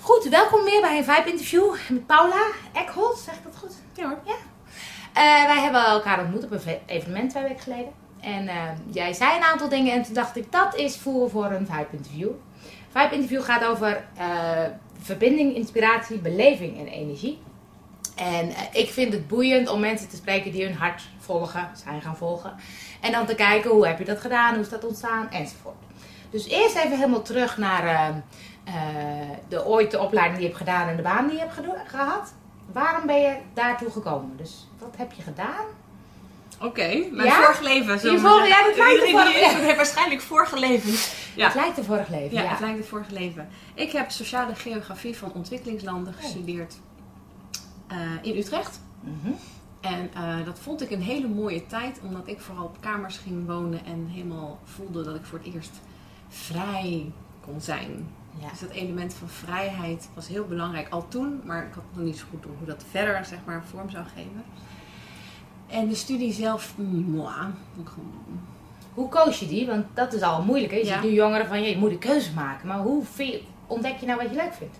Goed, welkom weer bij een Vibe Interview met Paula Eckholt. Zeg ik dat goed? Ja hoor. Ja. Eh, wij hebben elkaar ontmoet op een ve- evenement twee weken geleden. En eh, jij zei een aantal dingen en toen dacht ik, dat is voer voor een Vibe Interview. Vibe Interview gaat over eh, verbinding, inspiratie, beleving en energie. En eh, ik vind het boeiend om mensen te spreken die hun hart volgen, zijn gaan volgen. En dan te kijken, hoe heb je dat gedaan, hoe is dat ontstaan, enzovoort. Dus eerst even helemaal terug naar eh, eh, de ooit de opleiding die je hebt gedaan en de baan die je hebt gehad. Waarom ben je daartoe gekomen? Dus wat heb je gedaan? Oké, mijn Ja? vorig leven. we vorige- ja, dat lijkt Iedereen op die vorig- is, heeft waarschijnlijk vorige leven. Ja. Het lijkt een vorig leven. Ja, Ja, het lijkt het vorige leven. Ik heb sociale geografie van ontwikkelingslanden gestudeerd eh, in Utrecht. Mhm. En eh, dat vond ik een hele mooie tijd, omdat ik vooral op kamers ging wonen en helemaal voelde dat ik voor het eerst vrij kon zijn. ja. Dus dat element van vrijheid was heel belangrijk al toen, maar ik had nog niet zo goed door hoe dat verder zeg maar, vorm zou geven. En de studie zelf, Hoe koos je die? Want dat is al moeilijk. Hè? Je Ja. ziet nu jongeren van, je moet een keuze maken. Maar hoe ontdek je nou wat je leuk vindt?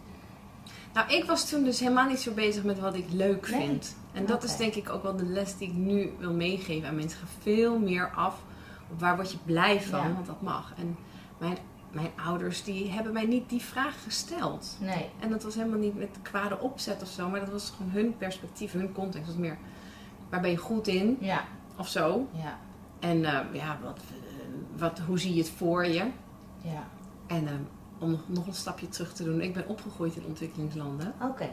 Nou, ik was toen dus helemaal niet zo bezig met wat ik leuk Nee. vind. En dat is denk ik ook wel de les die ik nu wil meegeven aan mensen. Ga veel meer af op waar word je blij van, Ja. want dat mag. En mijn, mijn ouders die hebben mij niet die vraag gesteld. Nee. En dat was helemaal niet met kwade opzet of zo, maar dat was gewoon hun perspectief, hun context. Dat was meer, waar ben je goed in Ja. of zo? Ja. En eh, ja, wat, eh, wat, hoe zie je het voor je? Ja. En eh, om nog, een stapje terug te doen, ik ben opgegroeid in ontwikkelingslanden. Oké.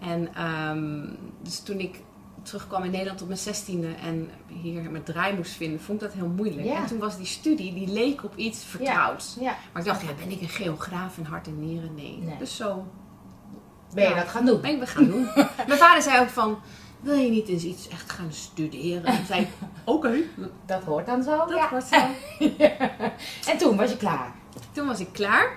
En ehm, dus toen ik terugkwam in Nederland op mijn zestiende en hier mijn draai moest vinden, vond ik dat heel moeilijk. Ja. En toen was die studie, die leek op iets vertrouwds. Ja. Maar ik dacht, ja, ben ik een geograaf in hart en nieren? Nee. Nee. Dus zo Ben je dat gaan doen? ben ik het gaan doen. mijn vader zei ook van, wil je niet eens iets echt gaan studeren? En zei, oké, Dat hoort dan zo. dat ja. wordt zo. En toen was je klaar. Toen was ik klaar.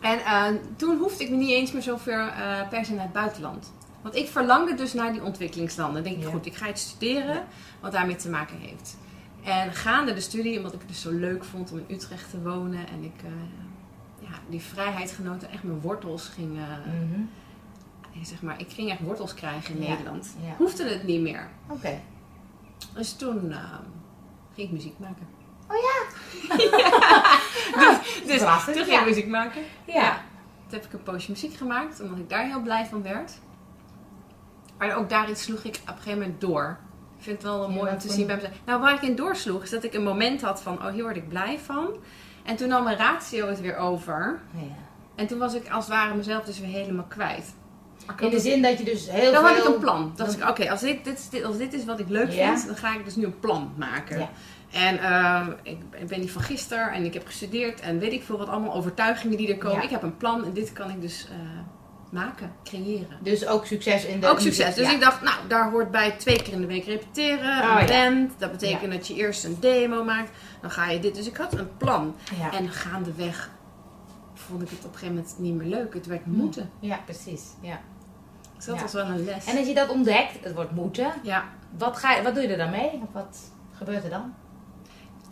En eh, toen hoefde ik me niet eens meer zo ver eh, per se naar het buitenland. Want ik verlangde dus naar die ontwikkelingslanden. Dan denk ik, Ja. goed, ik ga iets studeren Ja. wat daarmee te maken heeft. En gaande de studie, omdat ik het dus zo leuk vond om in Utrecht te wonen. En ik eh, ja, die vrijheid genoten, echt mijn wortels ging... Mhm. zeg maar, ik ging echt wortels krijgen in Ja. Nederland. Hoefde het niet meer. Oké. Dus toen ging ik muziek maken. Oh ja? Dus, dus toen ging ja. ik muziek maken. Ja. Toen heb ik een poosje muziek gemaakt, omdat ik daar heel blij van werd. Maar ook daarin sloeg ik op een gegeven moment door. Ik vind het wel mooi om te zien bij mezelf. Nou, waar ik in doorsloeg, is dat ik een moment had van, oh, hier word ik blij van. En toen nam mijn ratio het weer over. Ja. En toen was ik als het ware mezelf dus weer helemaal kwijt. In de zin dat je dus heel dan veel... had ik een plan. Dan- ik, oké, als, dit, dit, als dit is wat ik leuk Ja. vind, dan ga ik dus nu een plan maken. Ja. En eh, ik, ik ben die van gisteren en ik heb gestudeerd en weet ik veel wat allemaal overtuigingen die er komen. Ja. Ik heb een plan en dit kan ik dus eh, maken, creëren. Dus ook succes in de... Ook succes. Dus Ja. ik dacht, nou, daar hoort bij twee keer in de week repeteren, Oh, een ja. band. Dat betekent dat je eerst een demo maakt, dan ga je dit. Dus ik had een plan. En gaandeweg vond ik het op een gegeven moment niet meer leuk. Het werd moeten. ja, precies. Ja. Dus dat was wel een les. En als je dat ontdekt, het wordt moeten, ja, wat, ga je, wat doe je er dan mee? Wat gebeurt er dan?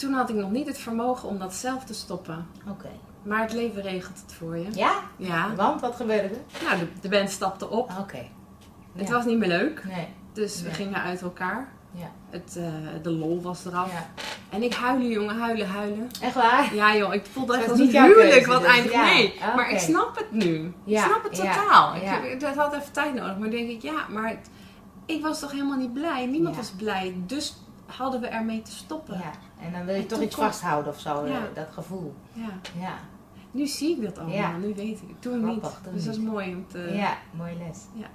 Toen had ik nog niet het vermogen om dat zelf te stoppen. Oké. Maar het leven regelt het voor je. Ja? Ja. Want, wat gebeurde er? Nou, de, de band stapte op. Oké. Het Ja. was niet meer leuk. Nee. Dus we Ja. gingen uit elkaar. Ja. Het, eh, de lol was eraf. ja. En ik huilen, jongen, huilen, huilen. Echt waar? Ja, joh, ik voelde echt als niet een huwelijk wat dus, eindigt. ja. Maar ik snap het nu. Ja, Ik snap het ja, totaal. ja. Ik, dat had even tijd nodig. Maar denk ik, ja, maar het- ik was toch helemaal niet blij. Niemand Ja. was blij. Dus hadden we ermee te stoppen. En dan wil je En toch iets vasthouden of zo, Ja. eh, dat gevoel. Ja. Ja. Nu zie ik dat allemaal. Ja. Nu weet ik het. Toen Grappig, niet. toen dus dat is mooi om te... Ja, mooie les. Ja.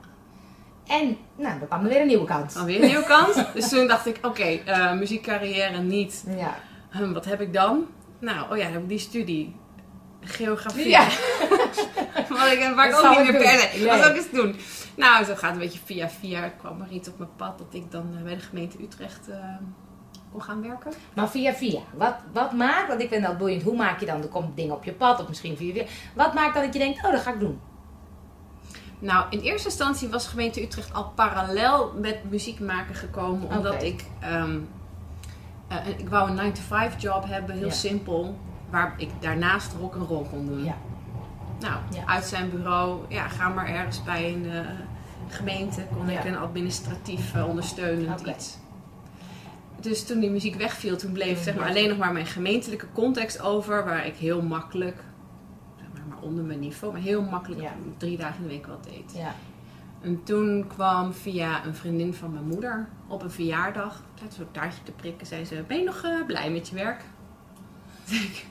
En, nou, dan kwam er weer een nieuwe kans. Dan weer een nieuwe kans. Dus toen dacht ik, oké, eh, muziekcarrière niet. Ja. Hm, wat heb ik dan? Nou, oh ja, dan heb ik die studie. Geografie. Ja. Wat ik, waar ik Dat ook niet ik meer per. Nee. Wat zou ik eens doen? Nou, zo gaat het een beetje via via. Kwam er iets op mijn pad dat ik dan eh, bij de gemeente Utrecht kon gaan werken. Maar via via. Wat, wat maakt, want ik vind dat boeiend, hoe maak je dan, er komt dingen op je pad of misschien via via. Wat maakt dat je denkt, oh dat ga ik doen? Nou, in eerste instantie was gemeente Utrecht al parallel met muziek maken gekomen. Omdat ik ehm, eh, ik wou een 9-to-5 job hebben, heel Ja. simpel. Waar ik daarnaast rock een rol kon doen. Ja. Nou, Ja. uit zijn bureau, ja, ga maar ergens bij een eh, gemeente. Kon ik een administratief eh, ondersteunend iets. Dus toen die muziek wegviel, toen bleef zeg maar, alleen nog maar mijn gemeentelijke context over. Waar ik heel makkelijk, zeg maar, maar onder mijn niveau, maar heel makkelijk Ja. drie dagen in de week wat deed. Ja. En toen kwam via een vriendin van mijn moeder op een verjaardag, tijd zo'n taartje te prikken, zei ze: Ben je nog eh, blij met je werk?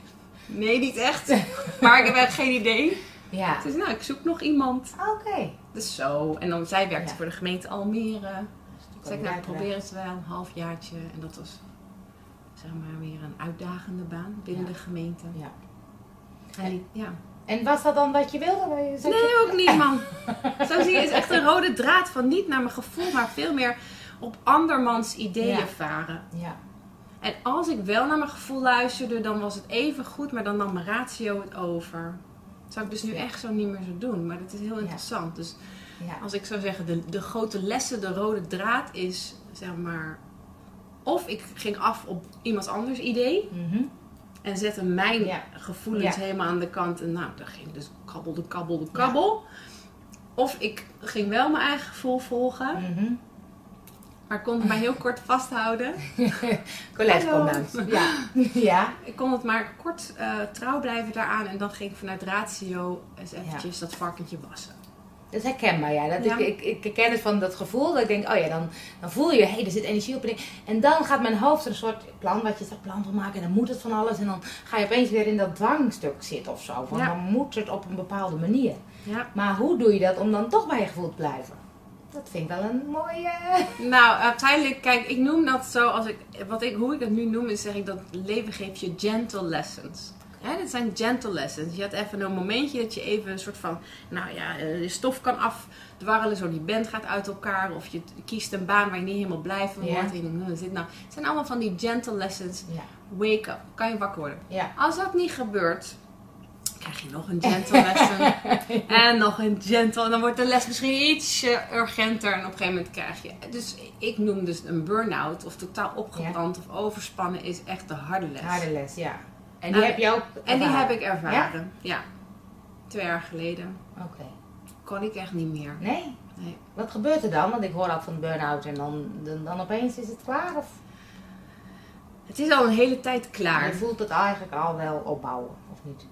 Nee, niet echt. maar ik heb echt geen idee. Ja. Zei nou, ik zoek nog iemand. Oké. Dus zo. En dan, zij werkte Ja. voor de gemeente Almere. Ik, nou, ik probeer het wel, een halfjaartje. En dat was, zeg maar, weer een uitdagende baan binnen Ja. de gemeente. Ja. En die- ja. En was dat dan wat je wilde? Je- Nee, ook niet, man. Zo zie je, het is echt een rode draad van niet naar mijn gevoel, maar veel meer op andermans ideeën Ja. varen. Ja. En als ik wel naar mijn gevoel luisterde, dan was het even goed, maar dan nam mijn ratio het over. Dat zou ik dus nu echt zo niet meer zo doen, maar dat is heel interessant. Dus Ja. als ik zou zeggen, de, de grote lessen, de rode draad is, zeg maar, of ik ging af op iemands anders idee Mhm. en zette mijn Ja. gevoelens Ja. helemaal aan de kant. En nou, dan ging dus kabbelde, kabbelde, kabbel. Of ik ging wel mijn eigen gevoel volgen, Mhm. maar kon het maar heel kort vasthouden. Colette langs. Ja. ja. Ik kon het maar kort eh, trouw blijven daaraan en dan ging ik vanuit ratio eens eventjes dat varkentje wassen. Dat is herkenbaar, ja. Dat Ja. Ik, ik, ik herken het van dat gevoel dat ik denk, oh ja, dan, dan voel je, hé, hey, er zit energie op. En, en dan gaat mijn hoofd een soort plan, wat je zegt, plan wil maken. En dan moet het van alles. En dan ga je opeens weer in dat dwangstuk zitten of zo. Van Ja. dan moet het op een bepaalde manier. Ja. Maar hoe doe je dat om dan toch bij je gevoel te blijven? Dat vind ik wel een mooie... Nou, uiteindelijk, kijk, ik noem dat zo als ik, wat ik, hoe ik dat nu noem, is zeg ik dat leven geeft je gentle lessons. Hè, dit zijn gentle lessons. Je hebt even een momentje dat je even een soort van, nou ja, eh, je stof kan afdwarrelen, zo die band gaat uit elkaar. Of je kiest een baan waar je niet helemaal blij van Ja. wordt. En je denkt, nou, nou. Het zijn allemaal van die gentle lessons. Ja, Wake up, kan je wakker worden. ja. Als dat niet gebeurt, krijg je nog een gentle lesson. en nog een gentle. En dan wordt de les misschien iets urgenter. En op een gegeven moment krijg je. Dus ik noem dus een burn-out of totaal opgebrand of overspannen is echt de harde les. Harde les, ja. En die Nou, heb je ook En die ervaren? heb ik ervaren. Ja. Twee jaar geleden. Oké. Kon ik echt niet meer. Nee? Nee. Wat gebeurt er dan? Want ik hoor al van burn-out en dan, dan, dan opeens is het klaar? Of Het is al een hele tijd klaar. je voelt het eigenlijk al wel opbouwen, of niet?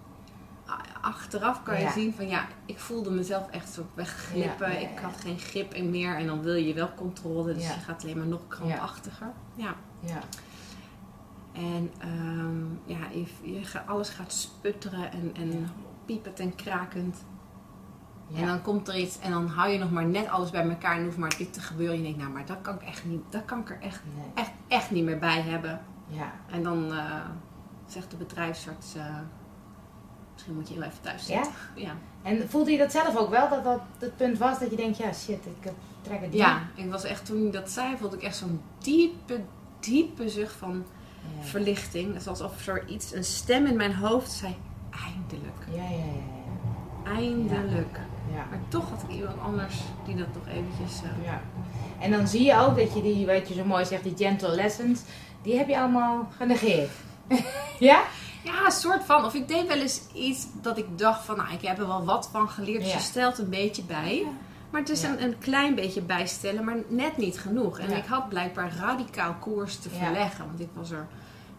Achteraf kan je Ja. zien van ja, ik voelde mezelf echt zo wegglippen. Ja. Ik had geen grip in meer. En dan wil je wel controle. Dus je gaat alleen maar nog krampachtiger. ja. Ja. En ehm, ja, je, alles gaat sputteren en, en piepend en krakend. Ja. En dan komt er iets en dan hou je nog maar net alles bij elkaar en hoeft maar dit te gebeuren. En je denkt, nou, maar dat kan ik echt niet, dat kan ik er echt, Nee. echt, echt niet meer bij hebben. Ja. En dan eh, zegt de bedrijfsarts, eh, misschien moet je heel even thuis zitten. Ja. En voelde je dat zelf ook wel, dat dat het punt was dat je denkt, ja shit, ik heb- trek het niet? ja, ik was echt, toen ik dat zei, voelde ik echt zo'n diepe, diepe zucht van Ja. verlichting. Alsof er iets, een stem in mijn hoofd zei, eindelijk, Ja, ja, ja, eindelijk. ja. Maar toch had ik iemand anders die dat toch eventjes... eh, Ja. En dan zie je ook dat je die, wat je zo mooi zegt, die gentle lessons, die heb je allemaal genegeerd. ja? Ja, een soort van. Of ik deed wel eens iets dat ik dacht van, nou, ik heb er wel wat van geleerd. Dus Ja. je stelt een beetje bij. Maar het is Ja. een, een klein beetje bijstellen, maar net niet genoeg. En Ja. ik had blijkbaar radicaal koers te verleggen. Want ik was er...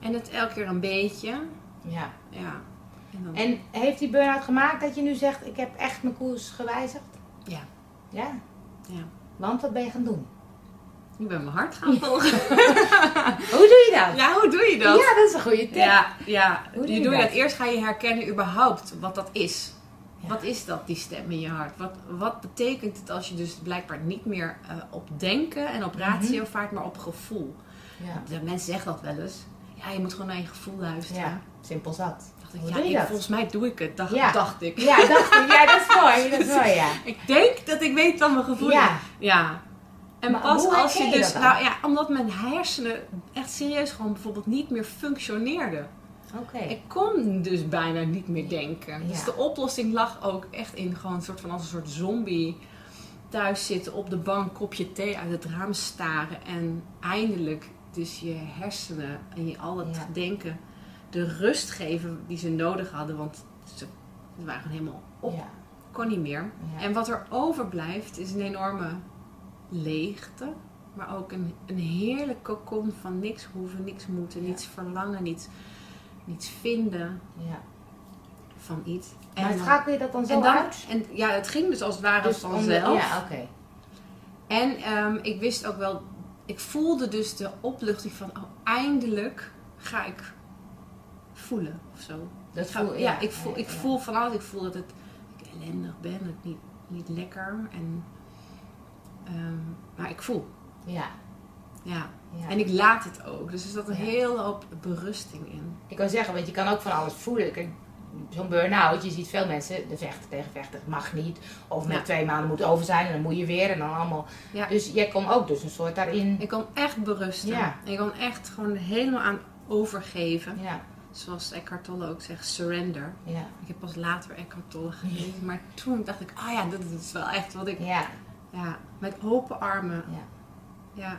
En het elke keer een beetje. Ja. Ja. En dan, En heeft die burn-out gemaakt dat je nu zegt, ik heb echt mijn koers gewijzigd? Ja. Ja? Ja. Want wat ben je gaan doen? Ik ben mijn hart gaan volgen. Hoe doe je dat? ja, hoe doe je dat? Ja, dat is een goede tip. Ja, ja. Hoe doe je je doe je dat? dat. Eerst ga je herkennen überhaupt wat dat is. Ja. Wat is dat, die stem in je hart? Wat, wat betekent het als je dus blijkbaar niet meer eh, op denken en op ratio Mhm. vaart, maar op gevoel? Ja. De mensen zeggen dat wel eens. Ja, je moet gewoon naar je gevoel luisteren. ja, simpel zat. Dacht ik, Hoe ja, ik, dat? volgens mij doe ik het, dacht, Ja. dacht ik. Ja, dacht ik. Ja, dat is mooi. Dat is mooi, ja. Ik denk dat ik weet wat mijn gevoel Ja. Ja. En Maar pas als je dus, nou ja, omdat mijn hersenen echt serieus gewoon bijvoorbeeld niet meer functioneerden. Oké. Ik kon dus bijna niet meer denken. Ja. Dus de oplossing lag ook echt in gewoon een soort van als een soort zombie thuis zitten op de bank, kopje thee uit het raam staren en eindelijk dus je hersenen en je al het Ja. denken de rust geven die ze nodig hadden. Want ze, waren gewoon helemaal op. Ja. Kon niet meer. Ja. En wat er overblijft is een enorme leegte. Maar ook een, een heerlijk cocon van niks hoeven, niks moeten, niets verlangen, niets, niets vinden ja. van iets. Maar dan- schakel je dat dan zo en dan, uit? en ja, het ging dus als het ware Dus vanzelf. Ja, oké. En ehm, ik wist ook wel, ik voelde dus de opluchting van, oh, eindelijk ga ik voelen of zo. Dat voel, ja, ik voel, ja, ik ja. voel van alles. Ik voel dat het, ik ellendig ben, dat ik niet, niet lekker. En, ehm, maar ik voel, Ja. ja. En ik laat het ook. Dus er zat een hele hoop berusting in. Ik kan zeggen, want je kan ook van alles voelen. Kijk, Zo'n burn-out, je ziet veel mensen de vechten tegen vechten, mag niet. Of met Ja. twee maanden moet over zijn en dan moet je weer en dan allemaal. Ja. Dus jij kon ook dus een soort daarin. Ik kon echt berusten. Ja. Ik kon echt gewoon helemaal aan overgeven. Ja, Zoals Eckhart Tolle ook zegt, surrender. ja, Ik heb pas later Eckhart Tolle gelezen. Maar toen dacht ik, ah ja, dit is wel echt wat ik... ja, Ja, met open armen. ja. Ja.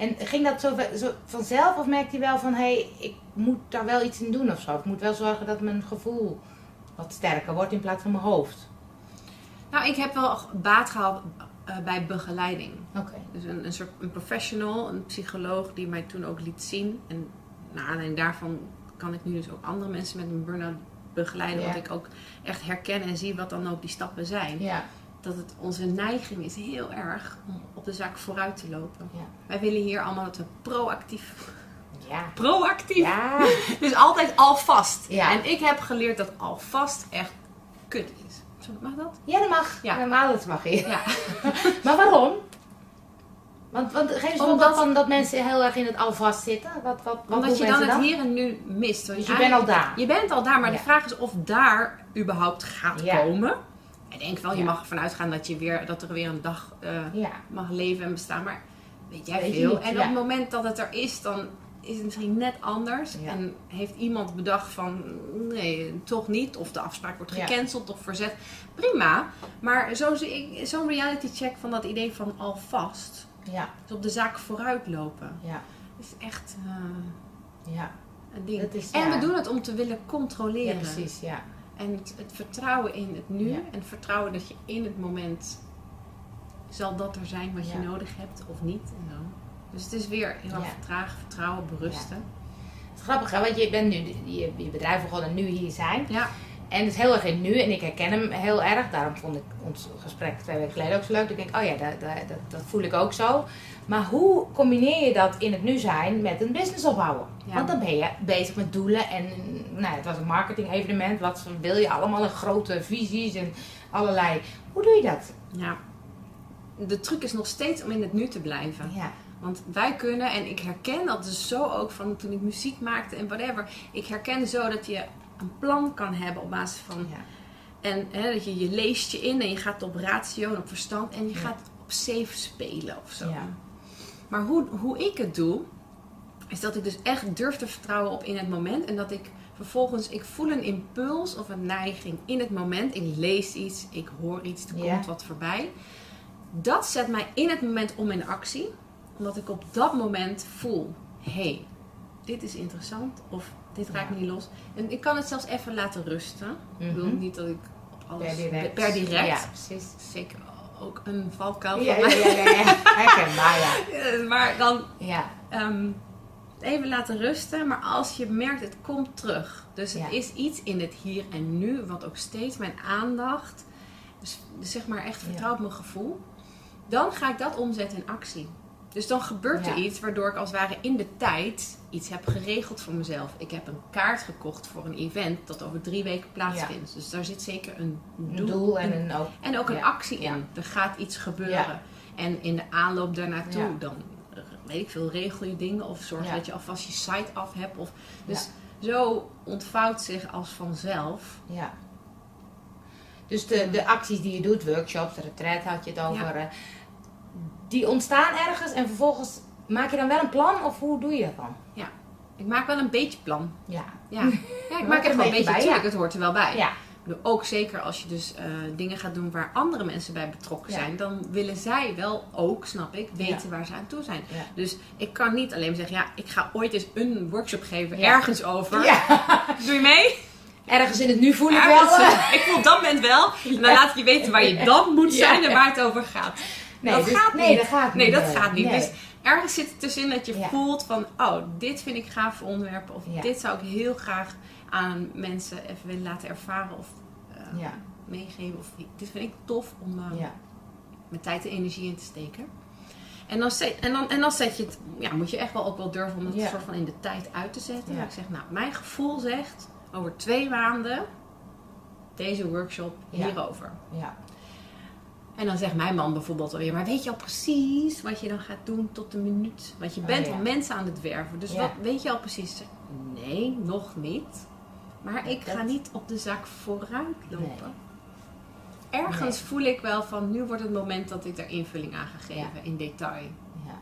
En ging dat zo, zo vanzelf of merkte je wel van hé, hey, ik moet daar wel iets in doen of zo? Ik moet wel zorgen dat mijn gevoel wat sterker wordt in plaats van mijn hoofd. Nou, ik heb wel baat gehad eh, bij begeleiding. Oké. Dus een, een soort een professional, een psycholoog die mij toen ook liet zien. En naar aanleiding daarvan kan ik nu dus ook andere mensen met een burn-out begeleiden. Ja. Want ik ook echt herken en zie wat dan ook die stappen zijn. Ja, Dat het onze neiging is heel erg om op de zaak vooruit te lopen. Ja. Wij willen hier allemaal dat we proactief... ja, Proactief! ja. Dus altijd alvast. Ja. En ik heb geleerd dat alvast echt kut is. Mag dat? Ja, dat mag. Ja. Normaal dat mag je. Ja. Maar waarom? Want, want geef eens Omdat- voorbeeld van dat mensen heel erg in het alvast zitten. Wat, wat, wat Omdat je dan het hier en nu mist. Want Dus je eigenlijk- bent al daar. Je bent al daar, maar Ja. de vraag is of daar überhaupt gaat Ja. komen. Ik denk wel, je Ja. mag ervan uitgaan dat, je weer, dat er weer een dag eh, Ja, mag leven en bestaan. Maar weet jij Weet veel. niet, en op het moment dat het er is, dan is het misschien net anders. En heeft iemand bedacht van, nee, toch niet. Of de afspraak wordt gecanceld of verzet. Prima. Maar zo zo'n reality check van dat idee van alvast. ja, Dus op de zaak vooruitlopen. ja, is echt eh, ja. een ding. Dat is- en we doen het om te willen Ja, controleren. precies, ja. En het, het vertrouwen in het nu. Ja. En het vertrouwen dat je in het moment zal dat er zijn wat je Ja. nodig hebt of niet. En zo. Dus het is weer heel erg vertrouwen, berusten. Het is grappig, hè, want je bent nu, je, je bedrijf begonnen nu hier zijn. Ja, En het is heel erg in nu en ik herken hem heel erg. Daarom vond ik ons gesprek twee weken geleden ook zo leuk. Ik denk, oh ja, dat, dat, voel ik ook zo. Maar hoe combineer je dat in het nu zijn met een business opbouwen? Ja. Want dan ben je bezig met doelen en nou, het was een marketing evenement. Wat wil je allemaal? Grote visies en allerlei. Hoe doe je dat? ja. De truc is nog steeds om in het nu te blijven. Ja, Want wij kunnen, en ik herken dat dus zo ook van toen ik muziek maakte en whatever. Ik herken zo dat je een plan kan hebben op basis van ja, En hè, dat je, je leest je in en je gaat op ratio en op verstand en je Ja. gaat op safe spelen of zo. Ja. Maar hoe, hoe ik het doe, is dat ik dus echt durf te vertrouwen op in het moment. En dat ik vervolgens, ik voel een impuls of een neiging in het moment. Ik lees iets, ik hoor iets, er komt wat voorbij. Dat zet mij in het moment om in actie. Omdat ik op dat moment voel, hé, hey, dit is interessant. Of dit raakt me niet los. En ik kan het zelfs even laten rusten. Ik bedoel Mhm. niet dat ik op alles per direct. per direct. Ja, precies. Zeker ook een valkuil Ja, van ja, mij. ja, ja, ja. Herkenbaar, ja. Maar dan Ja, ehm, even laten rusten. Maar als je merkt, het komt terug. Dus het Ja. is iets in het hier en nu, wat ook steeds mijn aandacht, dus, dus zeg maar echt vertrouwt mijn gevoel. Dan ga ik dat omzetten in actie. Dus dan gebeurt er Ja. iets waardoor ik als het ware in de tijd iets heb geregeld voor mezelf. Ik heb een kaart gekocht voor een event dat over drie weken plaatsvindt. Dus daar zit zeker een een doel, en een ook. en ook een actie in. Er gaat iets gebeuren. En in de aanloop daarnaartoe, dan weet ik veel, regel je dingen of zorg dat je alvast je site af hebt. Of, dus zo ontvouwt zich als vanzelf. Ja. Dus de, de acties die je doet, workshops, retreat had je het over, eh, die ontstaan ergens en vervolgens maak je dan wel een plan of hoe doe je dat dan? Ik maak wel een beetje plan. Ja. Ja, ja ik maak er wel een beetje, bij, ja. het hoort er wel bij. Ja. Ook zeker als je dus eh, dingen gaat doen waar andere mensen bij betrokken Ja. zijn, dan willen zij wel ook, snap ik, weten Ja. waar ze aan toe zijn. Ja. Dus ik kan niet alleen maar zeggen, ja, ik ga ooit eens een workshop geven Ja. ergens over. Ja. Doe je mee? Ergens in het nu voel ik Ergens, wel. eh, ik voel op dat moment wel. En dan laat ik je weten waar je dan moet Ja. zijn en waar het over gaat. Nee, dat dus- gaat nee, niet. dat gaat Nee, niet. dat gaat niet. Nee. Dus ergens zit het tussenin dat je Ja. voelt van, oh, dit vind ik gaaf onderwerpen. Of Ja. dit zou ik heel graag aan mensen even willen laten ervaren of eh, Ja. meegeven. Of dit vind ik tof om eh, Ja. mijn tijd en energie in te steken. En dan, zet, en dan, en dan zet je het, ja, moet je echt wel ook wel durven om het Ja. soort van in de tijd uit te zetten. Ja. Ik zeg, nou, mijn gevoel zegt over twee maanden deze workshop Ja. hierover. Ja. En dan zegt mijn man bijvoorbeeld alweer, maar weet je al precies wat je dan gaat doen tot de minuut? Want je Oh, bent ja. al mensen aan het werven. Dus Ja. wat weet je al precies? Nee, nog niet. Maar ik ga niet op de zaak vooruit lopen. Nee. Ergens voel ik wel van, nu wordt het moment dat ik daar invulling aan ga geven Ja. in detail. Ja.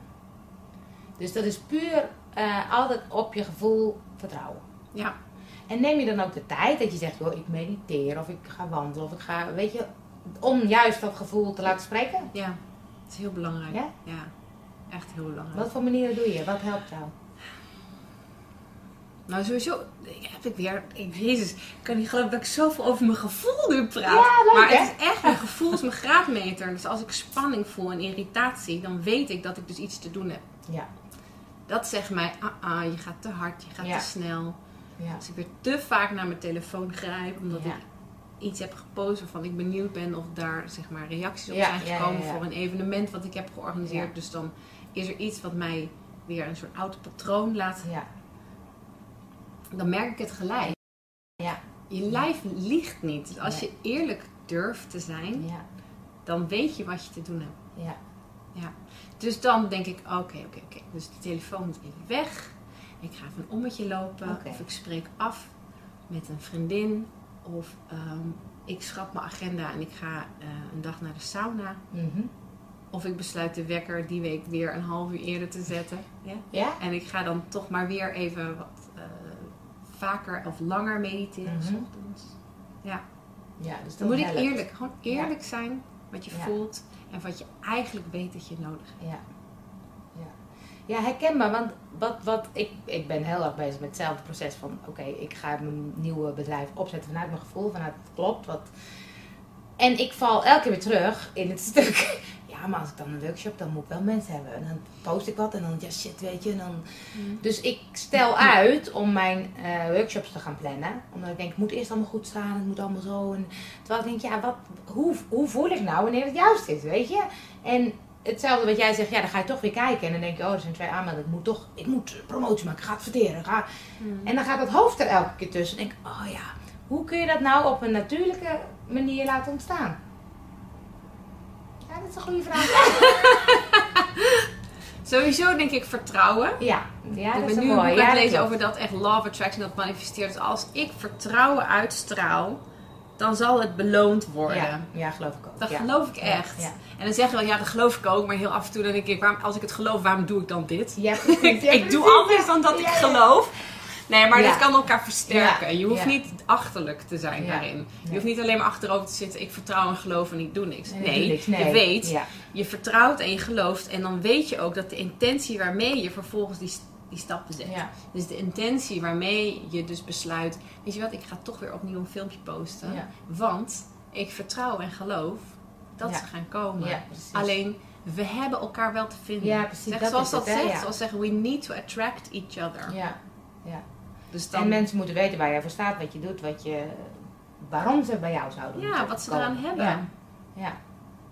Dus dat is puur eh, altijd op je gevoel vertrouwen. Ja, En neem je dan ook de tijd dat je zegt, joh, ik mediteer of ik ga wandelen of ik ga, weet je, om juist dat gevoel te laten spreken? ja. Het is heel belangrijk. Ja? Echt heel belangrijk. Wat voor manieren doe je? Wat helpt jou? Nou, sowieso heb ik weer... Ik, Jezus, ik kan niet geloven dat ik zoveel over mijn gevoel nu praat. Ja, leuk, maar hè? het is echt, mijn gevoel is mijn graadmeter. Dus als ik spanning voel en irritatie, dan weet ik dat ik dus iets te doen heb. Ja. Dat zegt mij, ah, ah je gaat te hard, je gaat Ja. te snel. Ja. Als ik weer te vaak naar mijn telefoon grijp, omdat ik iets heb gepost waarvan ik benieuwd ben of daar zeg maar reacties op Ja, zijn ja, gekomen ja. voor een evenement wat ik heb georganiseerd. Dus dan is er iets wat mij weer een soort oud patroon laat Ja. dan merk ik het gelijk. Ja. Je lijf liegt niet. Dus als je eerlijk durft te zijn, Ja. dan weet je wat je te doen hebt. Ja. Dus dan denk ik, oké, oké, oké. Dus de telefoon moet even weg. Ik ga even een ommetje lopen. Of ik spreek af met een vriendin. Of ehm, ik schrap mijn agenda en ik ga eh, een dag naar de sauna. Mhm. Of ik besluit de wekker die week weer een half uur eerder te zetten. Ja? Ja? En ik ga dan toch maar weer even wat eh, vaker of langer mediteren. Ochtends. Ja. Ja, dus Dan moet ik eerlijk, gewoon eerlijk zijn wat je Ja. voelt en wat je eigenlijk weet dat je nodig hebt. Ja. Ja, herkenbaar. Want wat, wat ik, ik ben heel erg bezig met hetzelfde proces van... Oké, ik ga mijn nieuwe bedrijf opzetten vanuit mijn gevoel. Vanuit het klopt. Wat... En ik val elke keer weer terug in het stuk... Ja, maar als ik dan een workshop, dan moet ik wel mensen hebben. En dan post ik wat en dan, ja shit, weet je. En dan... Dus ik stel uit om mijn eh, workshops te gaan plannen. Omdat ik denk, het moet eerst allemaal goed staan. Het moet allemaal zo. En, terwijl ik denk, ja, wat, hoe, hoe voel ik nou wanneer het juist is, weet je? En hetzelfde wat jij zegt, ja, dan ga je toch weer kijken. En dan denk je, oh, er zijn twee aanmeldingen. Ik moet toch, ik moet promotie maken. Ik ga adverteren. ik Ga... En dan gaat dat hoofd er elke keer tussen. En denk ik, oh ja, hoe kun je dat nou op een natuurlijke manier laten ontstaan? Ja, dat is een goede vraag. Sowieso denk ik vertrouwen. Ja, ja ik dat is ben een nu mooi. aan Ja, lezen over dat echt of attraction dat manifesteert. Dus als ik vertrouwen uitstraal, dan zal het beloond worden. Ja, ja, geloof ik ook. Dat ja. geloof ik echt. Ja, En dan zeggen we wel, ja, dat geloof ik ook. Maar heel af en toe dan denk ik, waarom, als ik het geloof, waarom doe ik dan dit? ja. precies, ik doe anders dan dat ik geloof. Nee, maar dit kan elkaar versterken. Je hoeft niet achterlijk te zijn daarin. Je hoeft niet alleen maar achterover te zitten. Ik vertrouw en geloof en ik doe niks. Nee, Nee, doe niks. Nee. je weet, je vertrouwt en je gelooft. En dan weet je ook dat de intentie waarmee je vervolgens die, die stappen zet. Ja. Dus de intentie waarmee je dus besluit... Weet je wat, ik ga toch weer opnieuw een filmpje posten. Ja. Want ik vertrouw en geloof dat Ja. ze gaan komen. Alleen, we hebben elkaar wel te vinden. Ja, precies, Zeg, dat zoals dat het, zegt, zoals zeggen, we need to attract each other. Ja. ja. Dus dan, En mensen moeten weten waar jij voor staat, wat je doet, wat je, waarom ze bij jou zouden ja, wat ze eraan hebben. Ja.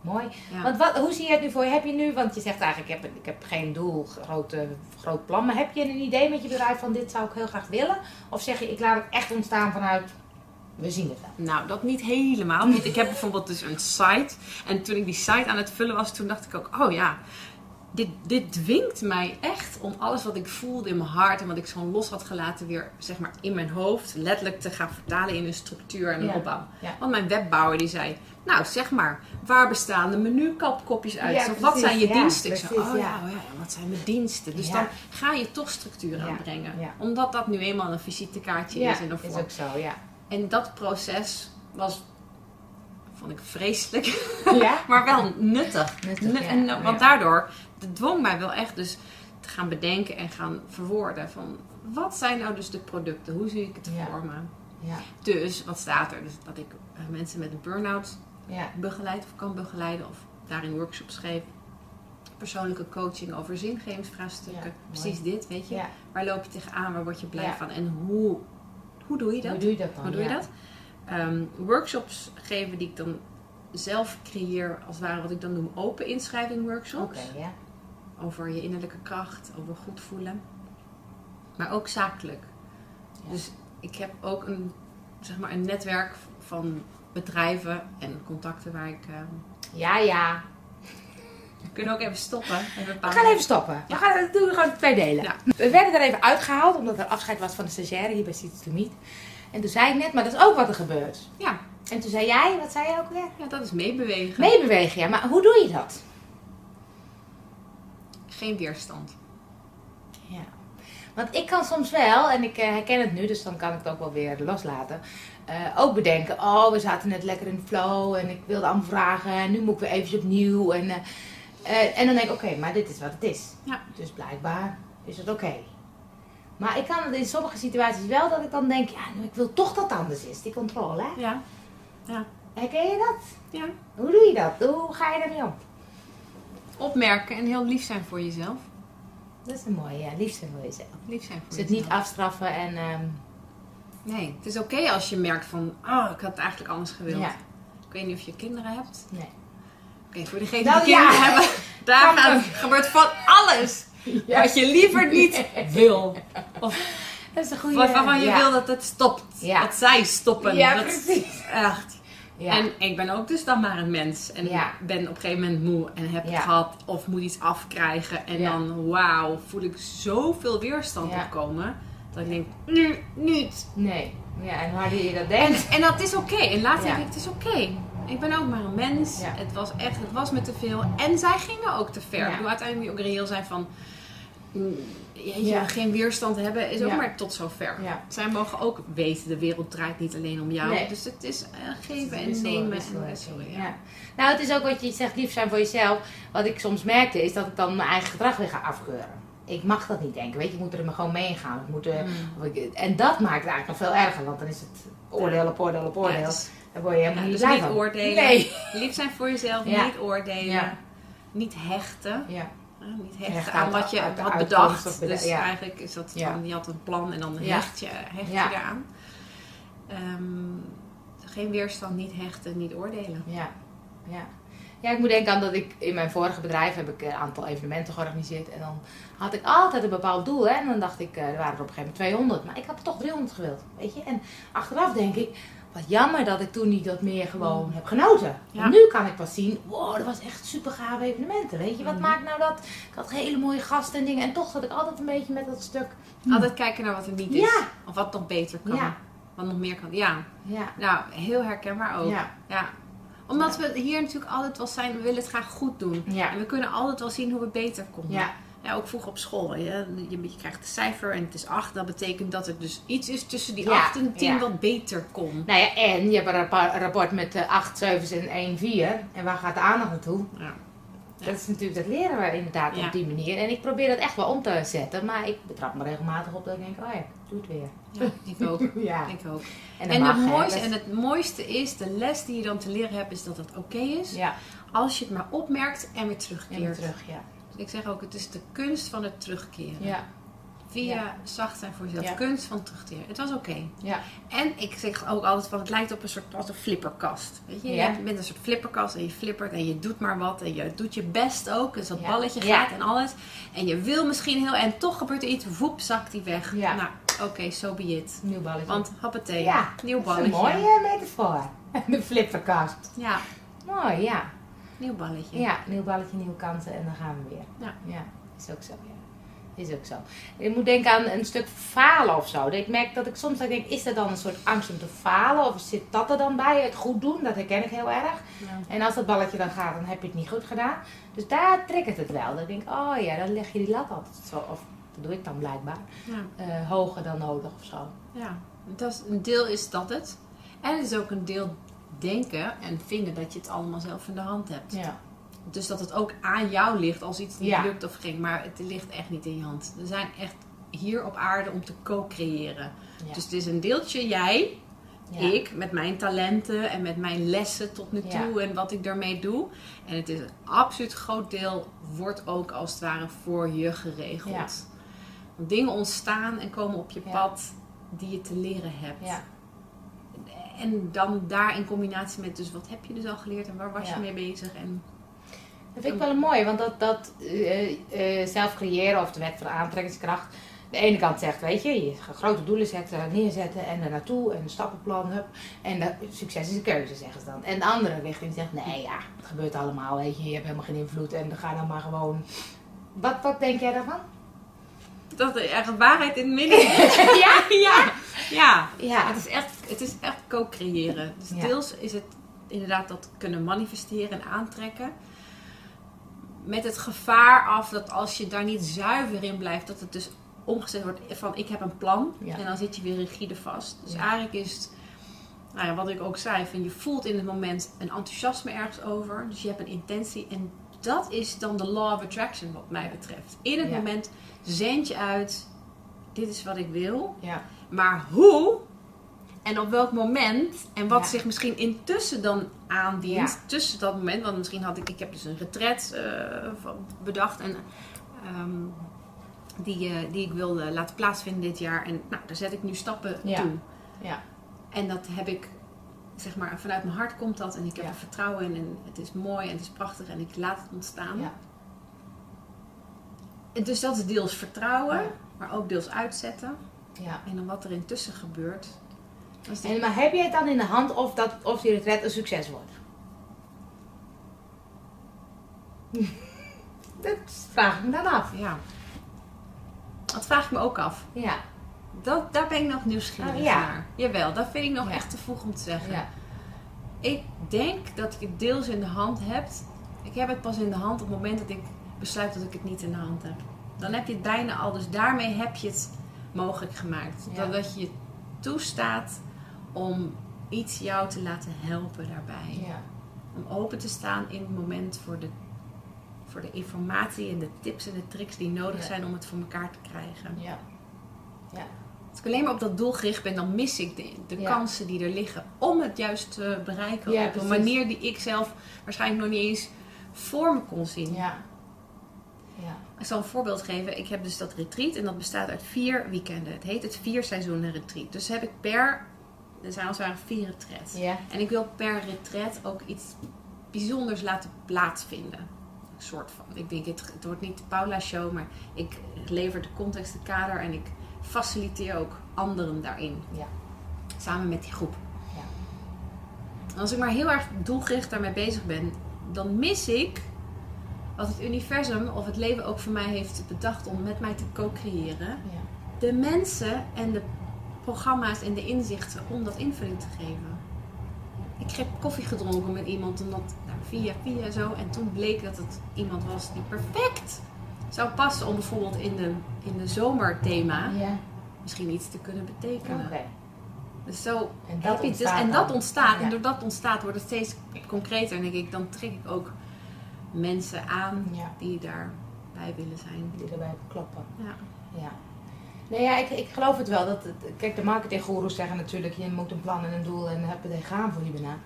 Mooi. Ja. Want wat, hoe zie je het nu voor je? Heb je nu, want je zegt eigenlijk, ik heb, ik heb geen doel, groot, groot plan. Maar heb je een idee met je bedrijf van dit zou ik heel graag willen? Of zeg je, ik laat het echt ontstaan vanuit, we zien het wel. Nou, dat niet helemaal. Want ik heb bijvoorbeeld dus een site. En toen ik die site aan het vullen was, toen dacht ik ook, oh ja, dit, dit dwingt mij echt om alles wat ik voelde in mijn hart en wat ik zo los had gelaten weer, zeg maar, in mijn hoofd, letterlijk te gaan vertalen in een structuur en een Ja. opbouw. Ja. Want mijn webbouwer die zei, nou zeg maar, waar bestaan de menukopjes uit? Ja, of wat zijn je diensten? Ik zei, oh ja. ja, oh ja, wat zijn mijn diensten? Dus dan ga je toch structuur aanbrengen. Omdat dat nu eenmaal een visitekaartje is in een is vorm. ook zo, ja. En dat proces was, vond ik vreselijk, Ja? maar wel nuttig. Nuttig, Nu- ja. en. Want daardoor dwong mij wel echt dus te gaan bedenken en gaan verwoorden van wat zijn nou dus de producten, hoe zie ik het Ja. voor me. Ja. Dus wat staat er? Dus dat ik eh, mensen met een burn-out Ja. begeleid of kan begeleiden of daarin workshops geef. Persoonlijke coaching over zingevingsvraagstukken. Precies dit, weet je. Waar loop je tegenaan? Waar word je blij van? En hoe, hoe doe je dat? Hoe doe je dat dan? Hoe doe je dat? Ehm, workshops geven die ik dan zelf creëer, als het ware wat ik dan noem open inschrijving workshops. Over je innerlijke kracht, over goed voelen. Maar ook zakelijk. Ja. Dus ik heb ook een, zeg maar een netwerk van bedrijven en contacten waar ik... ehm, Ja, ja. we kunnen ook even stoppen. Even We gaan even stoppen. We gaan het doen gewoon in twee delen. Ja. We werden er even uitgehaald omdat er afscheid was van de stagiaire hier bij Seeds to Meet. En toen zei ik net, maar dat is ook wat er gebeurt. Ja, En toen zei jij, wat zei jij ook weer? ja, dat is meebewegen. Meebewegen, ja. Maar hoe doe je dat? Geen weerstand. Ja. Want ik kan soms wel, en ik eh, herken het nu, dus dan kan ik het ook wel weer loslaten. eh, ook bedenken, oh, we zaten net lekker in flow en ik wilde allemaal vragen en nu moet ik weer eventjes opnieuw. En, eh, en dan denk ik, oké, maar dit is wat het is. Ja. Dus blijkbaar is het oké. Maar ik kan het in sommige situaties wel dat ik dan denk, ja, nou, ik wil toch dat het anders is, die controle. Hè? Ja, Herken je dat? ja. Hoe doe je dat? Hoe ga je daarmee om? Opmerken en heel lief zijn voor jezelf. Dat is een mooie, ja. Lief zijn voor jezelf. Lief zijn voor Dus het jezelf. niet afstraffen en... ehm, Nee, het is oké als je merkt van, oh, ik had het eigenlijk anders gewild. ja, Ik weet niet of je kinderen hebt. nee. Oké, voor degenen Nou, die kinderen ja. hebben, daar gaat, gebeurt van alles. Ja. Wat je liever niet wil. Of Dat is een goede... waarvan je wil dat het stopt. Ja. Dat zij stoppen. Ja, dat, precies. Echt. Ja. En ik ben ook dus dan maar een mens. En Ja. ben op een gegeven moment moe en heb Ja. het gehad. Of moet iets afkrijgen. En dan, wauw, voel ik zoveel weerstand opkomen. Dat ik denk, nu, niet. Nee. Ja, en harder je dat denkt... En dat is oké. En later denk ik, het is oké. Ik ben ook maar een mens. Het was echt, het was me te veel. En zij gingen ook te ver. Ik bedoel, uiteindelijk ook reëel zijn van... mm, jeetje, Ja. geen weerstand hebben is ook Ja. maar tot zover. Ja. Zij mogen ook weten, de wereld draait niet alleen om jou. Nee. Dus het is eh, geven Het is en nemen. wissel- en ja. Nou, het is ook wat je zegt, lief zijn voor jezelf. Wat ik soms merkte, is dat ik dan mijn eigen gedrag weer ga afkeuren. Ik mag dat niet denken, weet je, je moet er maar gewoon mee gaan. Ik moet, eh, Mm. ik- en dat maakt het eigenlijk nog veel erger, want dan is het oordeel op oordeel op oordeel. Daar word je helemaal niet dus blij niet van. oordelen. Nee. Lief zijn voor jezelf, niet oordelen. Niet hechten. Ja. Ja, niet hechten aan uit- wat je uit had bedacht. beda- dus ja. eigenlijk is dat van, je had een plan en dan hecht je, hecht je eraan. Ehm, geen weerstand, niet hechten, niet oordelen. Ja, ja. Ja, ik moet denken aan dat ik in mijn vorige bedrijf heb ik een aantal evenementen georganiseerd. En dan had ik altijd een bepaald doel. Hè? En dan dacht ik, eh, er waren er op een gegeven moment 200. Maar ik had er toch 300 gewild. Weet je? En achteraf denk ik, wat jammer dat ik toen niet dat meer gewoon heb genoten. Ja. Nu kan ik pas zien, wow, dat was echt super gave evenementen. Weet je, wat Mhm. maakt nou dat? Ik had hele mooie gasten en dingen. En toch zat ik altijd een beetje met dat stuk. Altijd kijken naar wat er niet is. Ja. Of wat nog beter kan. Ja, Wat nog meer kan. Ja, ja, nou, heel herkenbaar ook. ja. Omdat we hier natuurlijk altijd wel zijn, we willen het graag goed doen. Ja. En we kunnen altijd wel zien hoe we beter komen. Ja, Ja, ook vroeger op school. Je, je, je krijgt een cijfer en het is 8. Dat betekent dat er dus iets is tussen die Ja, 8 en 10 ja. wat beter kon. Nou ja, en je hebt een rapport met eh, 8, 7 en 1, 4. En waar gaat de aandacht naartoe? Ja. Dat is natuurlijk, dat leren we inderdaad op die manier. En ik probeer dat echt wel om te zetten. Maar ik betrap me regelmatig op dat ik denk, oh ja, doe het weer. Ja, ik ook. Ik ook. En, En, het mooiste, dat- en het mooiste is, de les die je dan te leren hebt, is dat het oké is. Ja, Als je het maar opmerkt en weer en terugkeert. weer terug, ja. Ik zeg ook, het is de kunst van het terugkeren. Ja, Via Ja. zacht zijn voor jezelf. Ja. Kunst van terugkeren. Het was oké. ja, En ik zeg ook altijd van, het lijkt op een soort als een flipperkast. Weet je, je bent een soort flipperkast en je flippert en je doet maar wat. En je doet je best ook. Dus dat balletje gaat en alles. En je wil misschien heel, en toch gebeurt er iets, woep, zakt die weg. Nou, oké, so be it. nieuw balletje. Want, hoppatee, ja, nieuw dat is een balletje. mooie metafoor. De flipperkast. Ja, Mooi, ja. Nieuw balletje. Ja, nieuw balletje, nieuwe kansen en dan gaan we weer. Ja. ja is ook zo, ja. Is ook zo. Ik moet denken aan een stuk falen of zo. Dat Ik merk dat ik soms denk, is er dan een soort angst om te falen? Of zit dat er dan bij? Het goed doen, dat herken ik heel erg. Ja. En als dat balletje dan gaat, dan heb je het niet goed gedaan. Dus daar triggert het wel. Dan denk ik, oh ja, dan leg je die lat altijd zo. Of dat doe ik dan blijkbaar. Ja. eh, hoger dan nodig of zo. Ja, dat is, een deel is dat het. En het is ook een deel denken en vinden dat je het allemaal zelf in de hand hebt. Ja. Dus dat het ook aan jou ligt als iets niet Ja. lukt of ging. Maar het ligt echt niet in je hand. We zijn echt hier op aarde om te co-creëren. Ja. Dus het is een deeltje jij, Ja. ik, met mijn talenten en met mijn lessen tot nu toe en wat ik daarmee doe. En het is een absoluut groot deel, wordt ook als het ware voor je geregeld. Ja. Want dingen ontstaan en komen op je pad die je te leren hebt. En dan daar in combinatie met, dus wat heb je dus al geleerd en waar was Ja. je mee bezig? En Dat vind ik wel een mooi, want dat, dat eh, eh, zelf creëren of de wet van aantrekkingskracht. De ene kant zegt, weet je, je gaat grote doelen zetten, neerzetten en er naartoe en een stappenplan. Hup, en de, succes is een keuze, zeggen ze dan. En de andere richting zegt, nee ja, het gebeurt allemaal, weet je, je hebt helemaal geen invloed en dan ga dan maar gewoon. Wat, wat denk jij daarvan? Dat er echt waarheid in het midden ja? ja, ja. Ja. Het is echt, het is echt co-creëren. Dus Ja. deels is het inderdaad dat kunnen manifesteren en aantrekken. Met het gevaar af dat als je daar niet zuiver in blijft, dat het dus omgezet wordt van ik heb een plan. Ja. En dan zit je weer rigide vast. Dus eigenlijk is het, nou ja, wat ik ook zei, van je voelt in het moment een enthousiasme ergens over. Dus je hebt een intentie. En dat is dan de law of attraction wat mij betreft. In het Ja. moment zend je uit, dit is wat ik wil. Ja. Maar hoe en op welk moment en wat Ja. zich misschien intussen dan aandient Ja. tussen dat moment, want misschien had ik, ik heb dus een retret eh, bedacht en ehm, die, eh, die ik wil eh, laten plaatsvinden dit jaar en nou, daar zet ik nu stappen toe. Ja. En dat heb ik, zeg maar, vanuit mijn hart komt dat en ik heb Ja. er vertrouwen in en het is mooi en het is prachtig en ik laat het ontstaan. Ja. Dus dat is deels vertrouwen, Ja. maar ook deels uitzetten. ja. En dan wat er intussen gebeurt. En, maar heb je het dan in de hand of, dat, of die retret een succes wordt? dat vraag ik me dan af. Ja. Dat vraag ik me ook af. Ja. Dat, daar ben ik nog nieuwsgierig Oh, ja. naar. Jawel, dat vind ik nog Ja. echt te vroeg om te zeggen. Ja. Ik denk dat ik het deels in de hand heb. Ik heb het pas in de hand op het moment dat ik besluit dat ik het niet in de hand heb. Dan heb je het bijna al. Dus daarmee heb je het mogelijk gemaakt. Ja. Dat, je je toestaat om iets jou te laten helpen daarbij. Ja. Om open te staan in het moment voor de, voor de informatie en de tips en de tricks die nodig Ja. zijn om het voor elkaar te krijgen. Ja. Als ik alleen maar op dat doel gericht ben, dan mis ik de, de Ja. kansen die er liggen om het juist te bereiken. Ja, op een precies. manier die ik zelf waarschijnlijk nog niet eens voor me kon zien. Ja. Ja. Ik zal een voorbeeld geven. Ik heb dus dat retreat en dat bestaat uit vier weekenden. Het heet het vier seizoenen retreat. Dus heb ik per, er zijn als het ware vier retreats. Ja. En ik wil per retreat ook iets bijzonders laten plaatsvinden. Een soort van. Ik denk, het, het wordt niet de Paula show, maar ik lever de context, de kader en ik faciliteer ook anderen daarin. Ja. Samen met die groep. Ja. Als ik maar heel erg doelgericht daarmee bezig ben, dan mis ik wat het universum of het leven ook voor mij heeft bedacht om met mij te co-creëren. Ja. De mensen en de programma's en de inzichten om dat invulling te geven. Ik heb koffie gedronken met iemand en dat nou, via via zo. En toen bleek dat het iemand was die perfect zou passen om bijvoorbeeld in de, in de zomerthema Ja. misschien iets te kunnen betekenen. Dus zo En dat het dus, ontstaat en dat ontstaat. Ja. En doordat ontstaat wordt het steeds concreter. En denk ik, dan trek ik ook mensen aan Ja. die daarbij willen zijn. Die erbij kloppen. Ja. Ja. Nee, ja, ik, ik geloof het wel. Dat het, kijk, de marketinggoeroes zeggen natuurlijk, je moet een plan en een doel en heb je gaan voor je bijna.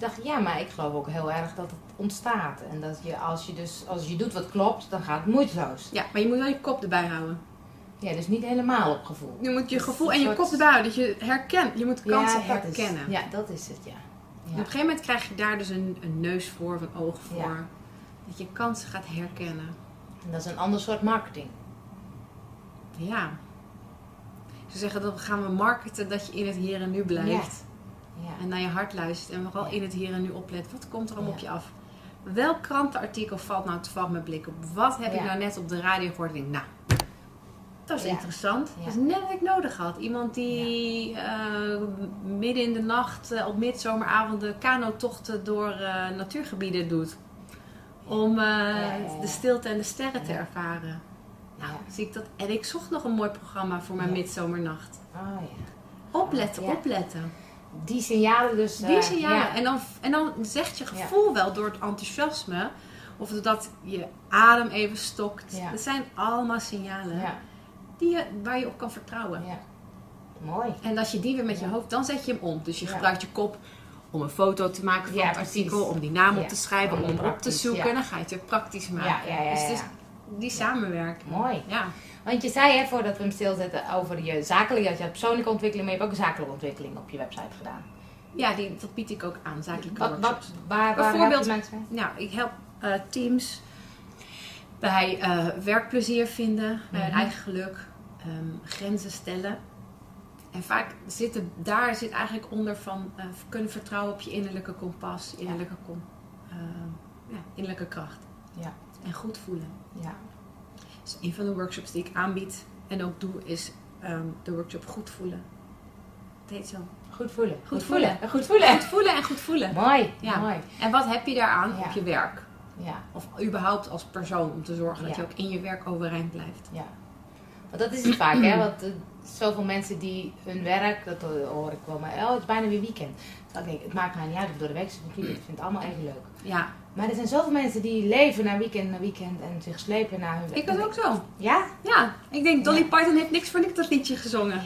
Toen dacht ik, ja, maar ik geloof ook heel erg dat het ontstaat. En dat je, als je dus, als je doet wat klopt, dan gaat het moeiteloos. ja, maar je moet wel je kop erbij houden. Ja, dus niet helemaal op gevoel. Je moet je gevoel en je soort- kop erbij houden. Dat je herkent. Je moet kansen ja, herkennen. Is, ja, dat is het, ja. En ja. op een gegeven moment krijg je daar dus een, een neus voor of een oog voor. Ja. Dat je kansen gaat herkennen. En dat is een ander soort marketing. Ja. Ze zeggen dat gaan we marketen dat je in het hier en nu blijft. Ja. En naar je hart luistert. En vooral in het hier en nu oplet. Wat komt er allemaal op je af? Welk krantenartikel valt nou toevallig mijn blik op? Wat heb ik nou net op de radio gehoord? Denk, nou, dat is Ja. interessant. Ja. Dat is net wat ik nodig had. Iemand die eh, midden in de nacht eh, op midzomeravonden kanotochten door eh, natuurgebieden doet. Om de stilte en de sterren te ervaren. Nou, zie ik dat. En ik zocht nog een mooi programma voor mijn midzomernacht. Oh ja. Opletten, opletten. Die signalen dus... Die eh, signalen. ja. En, dan, en dan zegt je gevoel wel door het enthousiasme. Of dat je adem even stokt. Ja. Dat zijn allemaal signalen die je, waar je op kan vertrouwen. ja. Mooi. En als je die weer met je hoofd, dan zet je hem om. Dus je gebruikt je kop om een foto te maken van het precies. artikel, om die naam op te schrijven, om hem op te zoeken. Dan ga je het weer praktisch maken. Ja, ja, ja, Dus het is. Die samenwerking. Mooi. Ja. Want je zei, hè, voordat we hem stilzetten, over je zakelijke, je persoonlijke ontwikkeling, maar je hebt ook zakelijke ontwikkeling op je website gedaan. ja, die, dat bied ik ook aan, zakelijke Wat, workshops. wat, waar, waar Bijvoorbeeld- mensen? Nou, ik help eh, teams bij eh, werkplezier vinden, bij hun Mhm. eigen geluk, ehm, grenzen stellen. En vaak zit daar zit eigenlijk onder van eh, kunnen vertrouwen op je innerlijke kompas, innerlijke, kom, ja, innerlijke kracht. Ja. En goed voelen. Ja. Dus een van de workshops die ik aanbied en ook doe is ehm, de workshop goed voelen. Het heet zo. Goed voelen. Goed voelen. Goed voelen. Goed voelen en goed voelen. Mooi. Ja. Mooi. En wat heb je daaraan Ja. op je werk? Ja. Of überhaupt als persoon om te zorgen dat Ja. je ook in je werk overeind blijft. Ja. Want dat is het vaak, hè? Want eh, zoveel mensen die hun werk, dat hoor ik wel, maar oh, het is bijna weer weekend. Dan denk ik, het maakt mij niet uit of door de week is. Ik vind het allemaal even leuk. Ja, Maar er zijn zoveel mensen die leven naar weekend naar weekend en zich slepen naar hun ik was ook zo. Ja? Ja, ik denk Dolly Ja. Parton heeft niks voor niks dat liedje gezongen.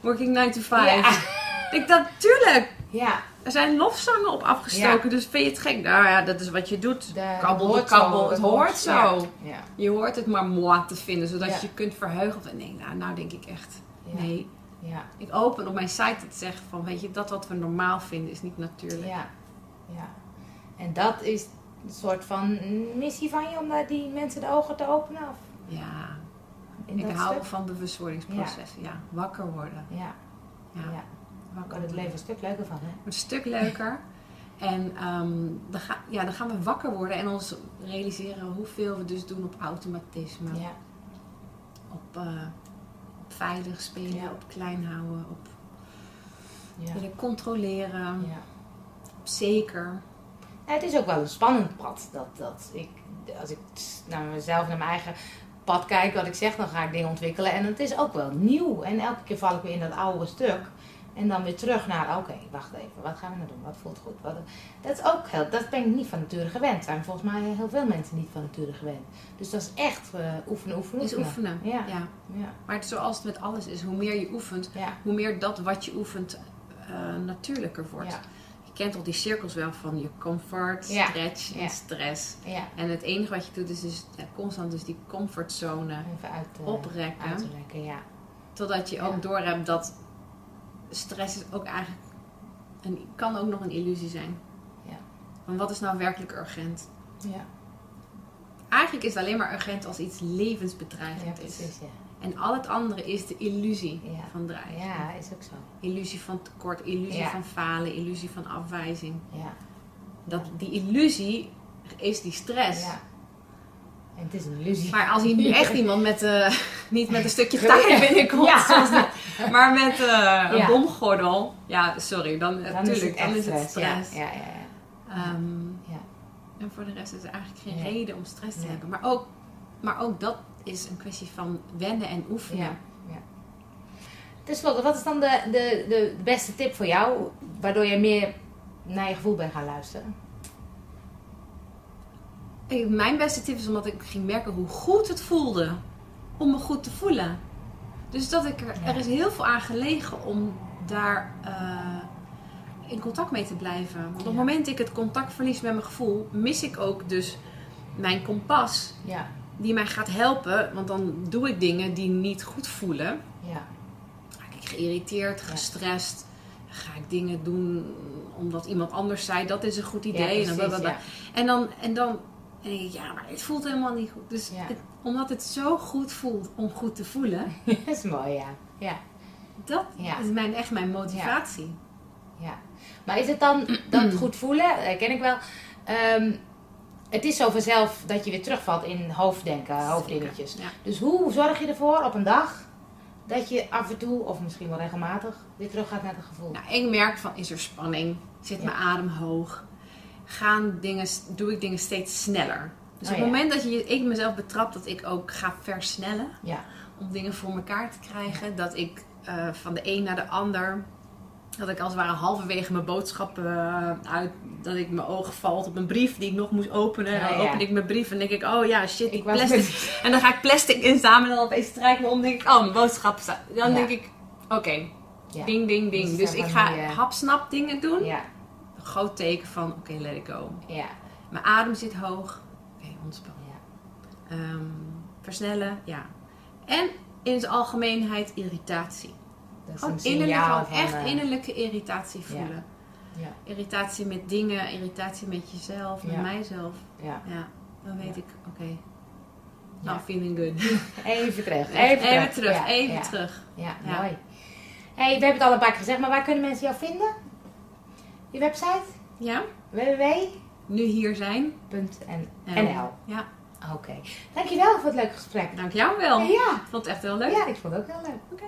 Working 9 to 5. Ja. Ik denk dat, tuurlijk. Ja. Er zijn lofzangen op afgestoken, dus vind je het gek? Nou ja, dat is wat je doet. De, kabbel de kabbel, het hoort zo. Ja. Ja. Je hoort het maar moi te vinden, zodat je je kunt verheugen. En nee, nou, nou denk ik echt, nee. Ja. Ik open op mijn site te zeggen van, weet je, dat wat we normaal vinden is niet natuurlijk. Ja. ja. En dat is een soort van missie van je om naar die mensen de ogen te openen? Of Ja, in ik hou stuk? van bewustwordingsprocessen. Ja. wakker worden. Ja. Ja, ja. wakker Wordt het leven een stuk leuker van, hè? een stuk leuker. En ehm, dan, ga, ja, dan gaan we wakker worden en ons realiseren hoeveel we dus doen op automatisme. Ja. Op, eh, op veilig spelen, Ja. op klein houden, op Ja. willen controleren, ja. op zeker. Het is ook wel een spannend pad. Dat, dat ik, als ik naar mezelf, naar mijn eigen pad kijk, wat ik zeg, dan ga ik dingen ontwikkelen. En het is ook wel nieuw. En elke keer val ik weer in dat oude stuk. En dan weer terug naar, oké, wacht even, wat gaan we nou doen? Wat voelt goed? Wat, dat is ook heel, dat ben ik niet van nature gewend. zijn volgens mij heel veel mensen niet van nature gewend. Dus dat is echt eh, oefenen, oefenen, Is oefenen. Ja. Ja. Ja, Maar zoals het met alles is, hoe meer je oefent, ja, hoe meer dat wat je oefent eh, natuurlijker wordt. Kent al die cirkels wel van je comfort, Ja. stretch en Ja. stress. ja. En het enige wat je doet is dus constant dus die comfortzone Even uit, oprekken. uit. Totdat je ook doorhebt dat stress is ook eigenlijk een, kan ook nog een illusie zijn. Ja. Want wat is nou werkelijk urgent? Ja, Eigenlijk is het alleen maar urgent als iets levensbedreigend is. precies, ja. En al het andere is de illusie Ja. van dreiging. Ja, is ook zo. Illusie van tekort, illusie Ja. van falen, illusie van afwijzing. Ja, Dat, die illusie is die stress. ja. En het is een illusie. Maar als hier nu echt iemand met, eh, niet met een stukje taart binnenkomt, Ja. maar met eh, een bomgordel, ja, sorry, dan, Dan natuurlijk, is het dan is het stress. Ja, ja. Ehm, Ja. En voor de rest is er eigenlijk geen reden om stress te Nee. hebben. Maar ook, maar ook dat is een kwestie van wennen en oefenen. Ja, ja. Ten slotte, wat is dan de, de, de beste tip voor jou, waardoor je meer naar je gevoel bent gaan luisteren? Mijn beste tip is omdat ik ging merken hoe goed het voelde om me goed te voelen. Dus dat ik er, Ja. er is heel veel aan gelegen om daar eh, in contact mee te blijven. Want op het Ja. moment dat ik het contact verlies met mijn gevoel, mis ik ook dus mijn kompas Ja, die mij gaat helpen. Want dan doe ik dingen die niet goed voelen. ja, Raak ik geïrriteerd, gestrest. Ga ik dingen doen omdat iemand anders zei dat is een goed idee. ja en, blablabla. en dan, en dan denk ik, ja, maar het voelt helemaal niet goed. Dus het- omdat het zo goed voelt om goed te voelen, dat is mooi, ja. ja. dat is mijn, echt mijn motivatie. Ja. Maar is het dan dat goed voelen? Ken ik wel. Ehm, het is zo vanzelf dat je weer terugvalt in hoofddenken, hoofddingetjes. Ja. Dus hoe zorg je ervoor op een dag dat je af en toe, of misschien wel regelmatig, weer terug gaat naar het gevoel? Nou, ik merk van, is er spanning? Zit Ja. mijn adem hoog? Gaan dingen, doe ik dingen steeds sneller? Dus Oh, op het moment dat je, ik mezelf betrap dat ik ook ga versnellen, Ja, om dingen voor elkaar te krijgen. Dat ik eh, van de een naar de ander Dat ik als het ware halverwege mijn boodschappen eh, uit, dat ik mijn oog valt op een brief die ik nog moest openen. En dan Ja, open ik mijn brief en denk ik, oh ja, shit, Ik plastic. met- En dan ga ik plastic inzamelen en dan opeens strijk me om denk ik, oh, mijn boodschappen staan. Dan Ja. denk ik, oké, ding, ding, ding. Dus Dus ik ga eh, hapsnap dingen doen. Ja, Een groot teken van, oké, let it go. ja, Mijn adem zit hoog. Oké, ontspan. ja. Ehm, versnellen, ja. En in zijn algemeenheid irritatie. Is gewoon echt eh, innerlijke irritatie voelen. Ja. Irritatie met dingen, irritatie met jezelf, met mijzelf. Ja. Ja, dan weet ik, oké, Ja. I'm feeling good. Even terug. Even, Even, terug, even terug. Ja, mooi. Hey, we hebben het al een paar keer gezegd, maar waar kunnen mensen jou vinden? Je website? Ja, www.nl nu hier zijn. Ja, Oké. Dankjewel voor het leuke gesprek. dank jou wel. Ja, Ik vond het echt heel leuk. ja, ik vond het ook heel leuk. Oké.